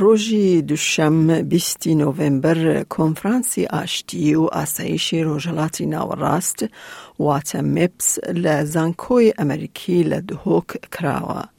ڕۆژی دووشەممە بیستی نۆڤێمبەر کۆنفرانسی ئاشتیی و ئاسایشی ڕۆژهەڵاتی ناوەڕاست واتە، مێپس، لە زانکۆی ئەمەریکی لە دهۆک کراوە.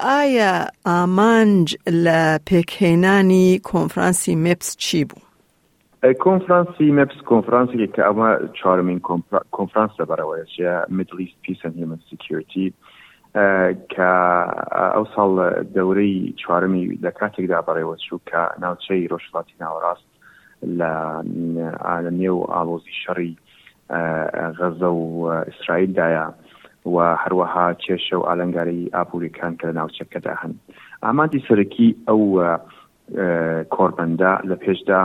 ئایا ئامانج لە پێکهێنانی کۆنفرانسی مێپس چی بوو؟ کۆنفرانسی مێپس کۆنفرانسێکە کە ئەمە چوارمین کۆنفرانس لە بەرەوەیەچێ میدل ئیست پیس ئەند هیومن سیکیورتی کە ئەو ساڵ دەورەی چوارمی لە کاتێکدا بەڕێوە چوو کە ناوچەی ڕۆژهەڵاتی ناوەڕاست لە نێو ئاڵۆزی شەڕی غەزە و ئیسرائیلدایە و هەروەها کێشە و ئالەنگاری ئابووریەکان کە لە ناوچەکەدا هەن ئامانجی سەرەکی ئەو کۆربەندە لە پێشدا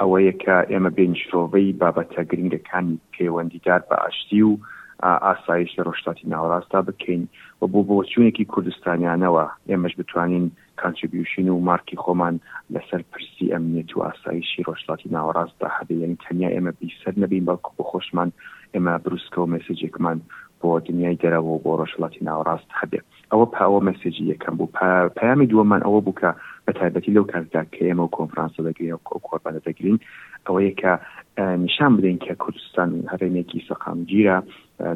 ئەوەیە کە ئێمە بێنشرۆڤەی بابەتە گرنگەکانی پەیوەندیدار بە ئاشتی و ئاسایش لە ڕۆژهاتی ناوەڕاستا بکەین و بۆ بۆچوونێکی کوردستانیانەوە ئێمەش بتوانین کانتریبیوشن و مارکی خۆمان لەسەر پرسی ئەمنیەت و ئاسایشی ڕۆژهەڵاتی ناوەڕاستدا هەبێ، یانی تەنیا ئێمە بیسەر نەبین بەڵکو بۆ خۆشمان ئێمە بروسکە و مێسێجێکمان بۆ دنیای دەرەوە و بۆ ڕۆژهەڵاتی ناوەڕاست هەبێ. ئەوە پە ئەوە مێسێجی یەکەم بوو. پە پەیامی دووەممان ئەوە بوو کە بە تایبەتی لەو کاتدا کە ئێمە ئەو کۆنفرانسە دەگرین و ئەو کۆربەندە دەگرین ئەوەیە کە نیشان بدەین کە کوردستان هەرێمێکی سەقامگیرە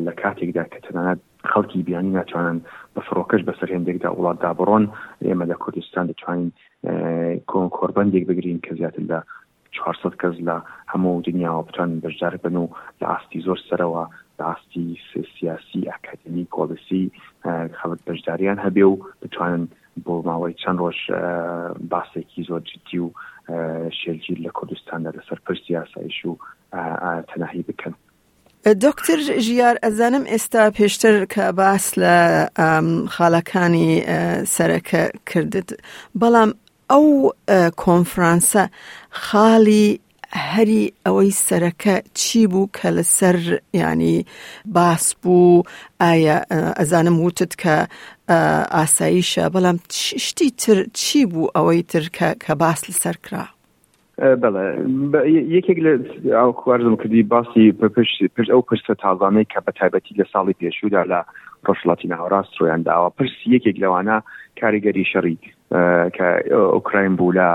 لە کاتێکدا کە تەنانەت خەڵکی بیانی ناتوانن بە فڕۆکەش بەسەر هێندێکدا وڵاتدا بڕۆن ئێمە لە کوردستان دەتوانین کۆنکۆربندێک بگرین کە زیاتر لە 400 کەس لە هەموو دنیاوە بتوانن بەشدار بن و لە ئاستی زۆر سەرەوە لە ئاستی سیاسی ئەکادمی پۆلیسی خەڵک بەشداریان هەبێ و بتوانن بۆ ماوەی چەند ڕۆژ باسێکی زۆر جددی و شێلگیر لە کوردستاندا لەسەر پرسی یاسایش و تەناهی بکەن دکتر ژیار ئەزانم ئێستا پێشتر کە باس لە خاڵەکانی سەرەکە کردت بەڵام ئەو کۆنفرانسە خاڵی هەری ئەوەی سەرەکە چی بوو کە لەسەر ینی باس بوو ئایا ئەزانم وتت کە ئاساییشە بەڵام شتی تر چی بوو ئەوەی تر کە باس لەسەر کرا بەڵێ یەکێک لە ئەو خوارزم کردی باسی پشت پشت ئەو پرسە تازانەی کە بە تایبەتی لە ساڵی پێشوودا لە ڕۆژڵاتی ناوەڕاست ڕۆیان داوە پرس یەکێک لەوانە کاریگەری شەڕی کە ئۆکراین بوو لە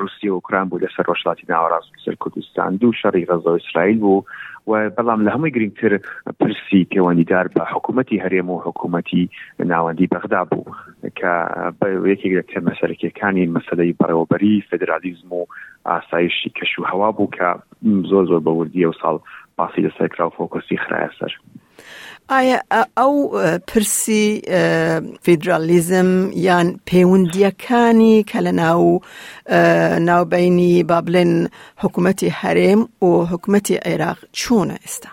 رووسی ئۆکران بوو لەسەر ڕۆژڵاتی ناوەڕاست سەر کوردستان دوو شەڕی غەزە ئیسرائیل بوو و بەڵام لە هەمووی گرنگتر پرسی پەیوەندیدار بە حکوومەتتی هەرێم و حکوومەتتی ناوەندی بەغدا بوو کە یەکێک لە تێمە سەرەکیەکانی مەسلەی بەڕێوەبەری فدرالیزم و ئاسایشی کەش و هەوا بوو کە زۆر زۆر بەوردیە و ساڵ باسی لەسەر کراو فۆکسی خراە سەر. ئایا ئەو پرسی فیدرالیزم یان پەیوەندیەکانی کە لە ناو ناوبینی با بڵێن حکوومەتی هەرێم و حکوومەتی عێراق چوونە ئێستا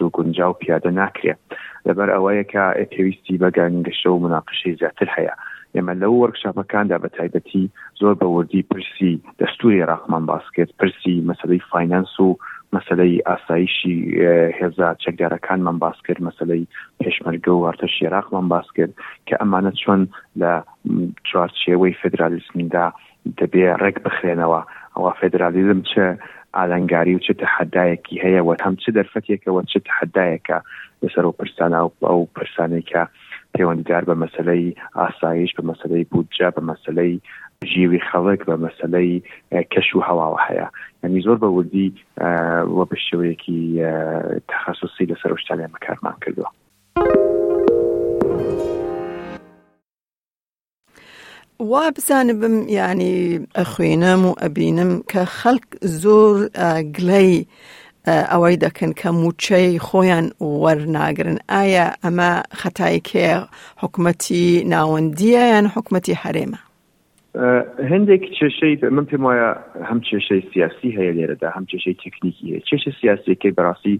و گونجاو پیادە ناکرێت لەبەر ئەوەیە کە پێویستی بە گەنگەشە و مناقشەی زیاتر هەیە ئێمە لەو وەرکشاپەکاندا بە تایبەتی زۆر بە وردی پرسی دەستوری عراقمان باس کرد پرسی مەسلەی فینانس و مەسلەی ئاسایشی هێزا چەکدارەکانمان باس کرد مەسلەی پێشمەرگە و هەرتە شێراقمان باس کرد کە ئەمانە چۆن لە چوارچێوەی فدرالیسمدا دەبێ ڕێک بخرێنەوە ئەوە فێدرالیزم چ ئالەنگاری و چ تەحەدایەکی هەیە و هەم چ دەرفەتێکە و چ تەحەدایەکە لەسەر ئەو پرسانە و ئەو پرسانەی کە پەیوەندیدار بە مەسەلەی ئاسایش، بە مەسەلەی بودجە، بە مەسەلەی ژیوی خەڵک، بە مەسەلەی کەش و هەواوە هەیە. یانی زۆر بە وردی و بە شێوەیەکی تەخەسوسی لەسەر ئەو شتانە ئێمە کارمان کردووە. وابزانبم یعنی ئەخوێنم و ئەبینم کە خەڵک زۆر گلەی ئەوەی دەکەن کە موچەی خۆیان وەرناگرن ئایا ئەمە خەتایکێ حکوومەتی ناوەندیە یان حکوومەتی هەرێمە هەندێک کێشەی من پێم وایە هەم کێشەی سیاسی هەیە لێرەدا هەم کێشەی تەکنیکی هەیە کێشە سیاسیەکەی بەڕاستی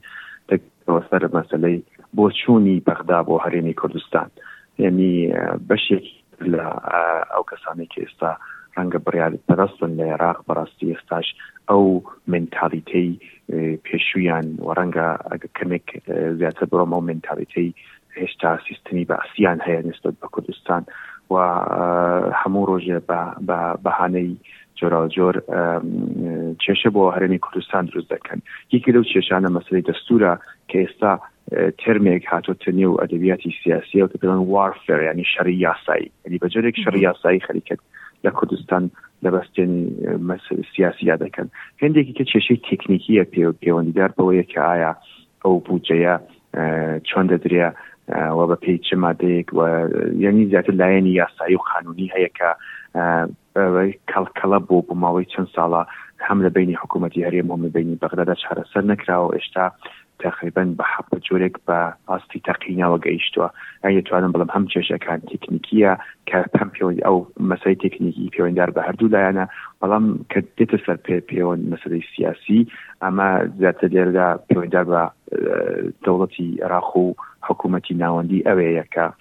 ەوە سەر مەسەلەی بۆچوونی بەغدا بۆ هەرێمی کوردستان یعنی بەشێک لە ئەو کەسانی کە ئێستا ڕەنگە بڕیاری پەرستن لە عێراق بەڕاستی ئێستاش ئەو منتالیتەی پێشویان و ڕەنگە ئەگە کەمێک زیاتر بڕۆم ئەو منتالیتەی هێشتا سیستمی بەعسیان هەیە نسبت بە کوردستان و هەموو ڕۆژێ بە بەهانەی جۆراوجۆر کێشە بۆ هەرێمی کوردستان دروست دەکەن یەکی لەو کێشانە مەسلی دەستورە کە ئێستا ترمێک هاتۆتە نێو ئەدەبیاتی سیاسی و کەدەڵن وارفێر ینی شەری یاسایی ئەدی بە جۆرێک شەڕ یاسایی خەریکرد لە کوردستان لە بەستێنی سیاسییا دەکەن هەندێکی کە کێشەی تەکنیکیە پێ پەیوەندیدار بەوەیە کە ئایا ئەو بودجەیە چۆن دەدرێ و بە پێی چ مادەیەک و یعنی زیاتر لایەنی یاسایی و قانونی هەیە کە ئەوەی کەڵکەڵە بۆ بۆ ماوەی چەند ساڵە هەم لە بینی حکوومەتی هەرێم هەم لە بینی بەغدادا چارەسەر نەکراوە ئێشتا تقریبن بە حەپە جۆرێک بە ئاستی تەقینەوە گەیشتووە ئەی دەتوانم بڵم هەم کێشەکان تکنیکیە کە پەم پێوەی ئەو مەسای تکنیکی پەیوەندار بە هەردوو لایەنە بەڵام کە دێتە سەر پێ پێوەند مەسەی سیاسی ئەمە زیاتر لێردا پەیوەندار بە دەوڵەتی عێراق و حکوومەتی ناوەندی ئەوەیە کە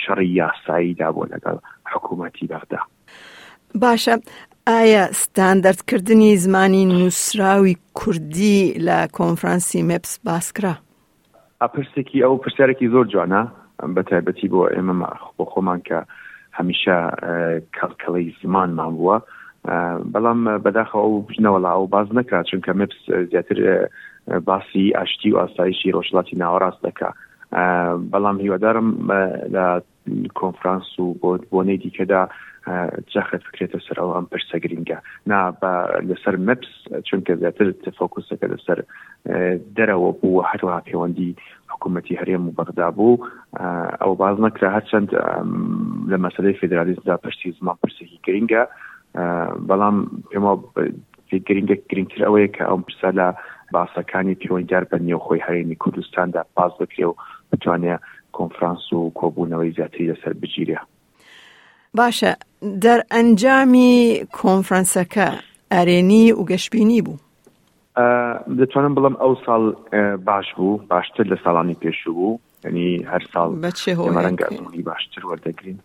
شەڕی یاساییدا بۆ لەگەڵ حکوومەتی بەغدا. باشە ئایا ستاندەردکردنی زمانی نووسراوی کوردی لە کۆنفرانسی مپس باسکرا؟ پرسێکی ئەو پرسیارێکی زۆر جوانە بە تایبەتی بۆ ئێمە بۆ خۆمان کە هەمیشە کەڵکەڵی زمانمان بووە بەڵام بەداخەوە ئەو بژنەوەڵا ئەو باز نەکات چونکە مپس زیاتر باسی ئاشتی و ئاسایشی ڕۆژلاتی ناوەڕاست دەکا بەڵام هیوادارم لە کۆنفرانس و بۆ بۆنەی دیکەدا جاخت بکرێتە سەر ئەو ئەم پرسە گرنگە نا لەسەر مپس چونکە زیاتر فۆکوسەکە لەسەر دەرەوە بوو هەروەها پەیوەندی حکوومەتتی هەرێم و بەغدا بوو ئەو باز نەکرا هەرچەند لە مەسلەی فدرالیزمدا پرسی زمان پرسێکی گرنگە بەڵام پێما گرنگە گرنگتر ئەوەیە کە ئەم پرسە لە باسەکانی پەیوەندیدار بە نێوخۆی هەرێمی کوردستاندا پاس بکرێ و بتوانێ کۆنفرانس و کۆبوونەوەی زیاتری لەسەر بگیرێ باشە دەرئەنجامی کۆنفرانسەکە ئەرێنی و گەشببینی بوو دەتوانم بڵم ئەو ساڵ باش بوو باشتر لە ساڵانی پێشوو بوو ینی هەر ساڵ بەچێهۆرەنگە ئەزمونی باشتر وەردەگرین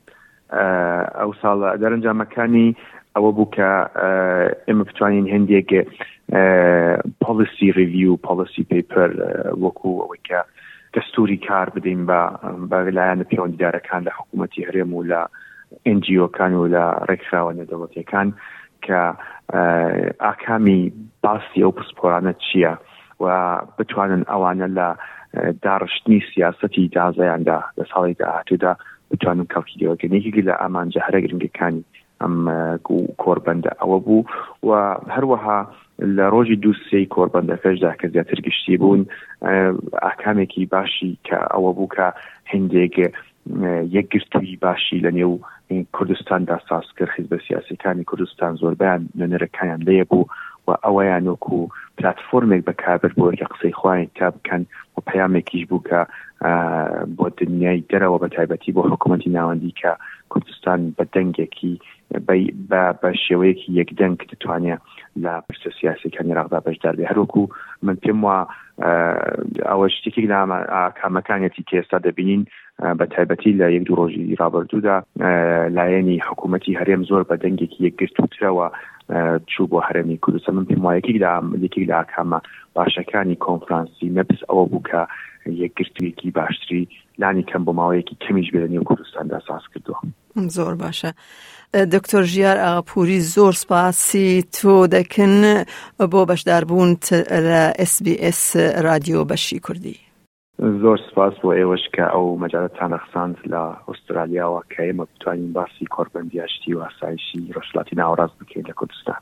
ئەو ساڵە دەرەنجامەکانی ئەوە بوو کە ئێمە بتوانین هەندێک پۆلیسی ریڤیو پۆلیسی پیپەر وەکو ئەوەی کە دەستوری کار بدەین بە بەلایەنە پەیوەندیدارەکان لە حکوومەتتی هەرێم و لە ئەنجیۆکان و لە ڕێکخراوە نەدەوڵەتەکان کە ئاکامی باسی ئەو پسپۆرانە چییە و بتوانن ئەوانە لە داڕشتنی سیاسەتی دازایاندا لە ساڵی داهاتوودا بتوانن کەڵکی لێوەگرن یەکێک لە ئامانجە هەرە گرنگەکانی ئەم کۆربەندە ئەوە بوو و هەروەها لە ڕۆژی دووسێی کۆربەندەکەشدا کە زیاتر گشتی بوون ئاکامێکی باشی کە ئەوە بوو کە هندێک یەکگرتوویی باشی لە نێو کوردستاندا ساز کرد حیزبە سیاسیەکانی کوردستان زۆربیان نوێنەرەکانیان لێ بوو و ئەوەیان وەکو پلتفۆرمێک بەکاربرد بۆ کە قسەی خۆیان تا بکەن و پەیامێکیش بوو کە بۆ دنیای دەرەوە بە تایبەتی بۆ حکوومەتی ناوەندی کە کوردستان بە دەنگێکی بە شێوەیەکی یەکدەنگ دەتوانێ لە پرسە سیاسەکانی عێراقدا بەشدار بێ هەروەکو من پێم وا ئەوە شتێکی لە ئاکامەکانێتی کە ئێستا دەبینین بە تایبەتی لە یەک دوو ڕۆژی رابرردوودا لایەنی حکوومەتتی هەرێم زۆر بە دەنگێکی یەکگرتووترەوە چوو بۆ هەرێمی کوردستان من پێم وایەکی لە یەکی لە ئاکامە باشەکانی کۆنفرانسی نەپس ئەوە بوو کە یەکگرتوویەکی باشتری لانی کەم بۆ ماوەیەکی کەمیش بێنی و کوردستاندا ساز کردووە زۆر باشە دکتۆر ژیار ئاپوری زۆر سپاسی تۆ دەکن بۆ بەشداربوون لە SسBS رادیۆ بەشی کوردی زۆر سپاس بۆ ئێوەش کە ئەو مەجارەتان رەخساند لە ئوسترالیاوە کە ئێمە بتوانین باسی کۆربندیاشتی و ئاسایشی رۆژلاتی ناوەڕاست بکەین لە کوردستان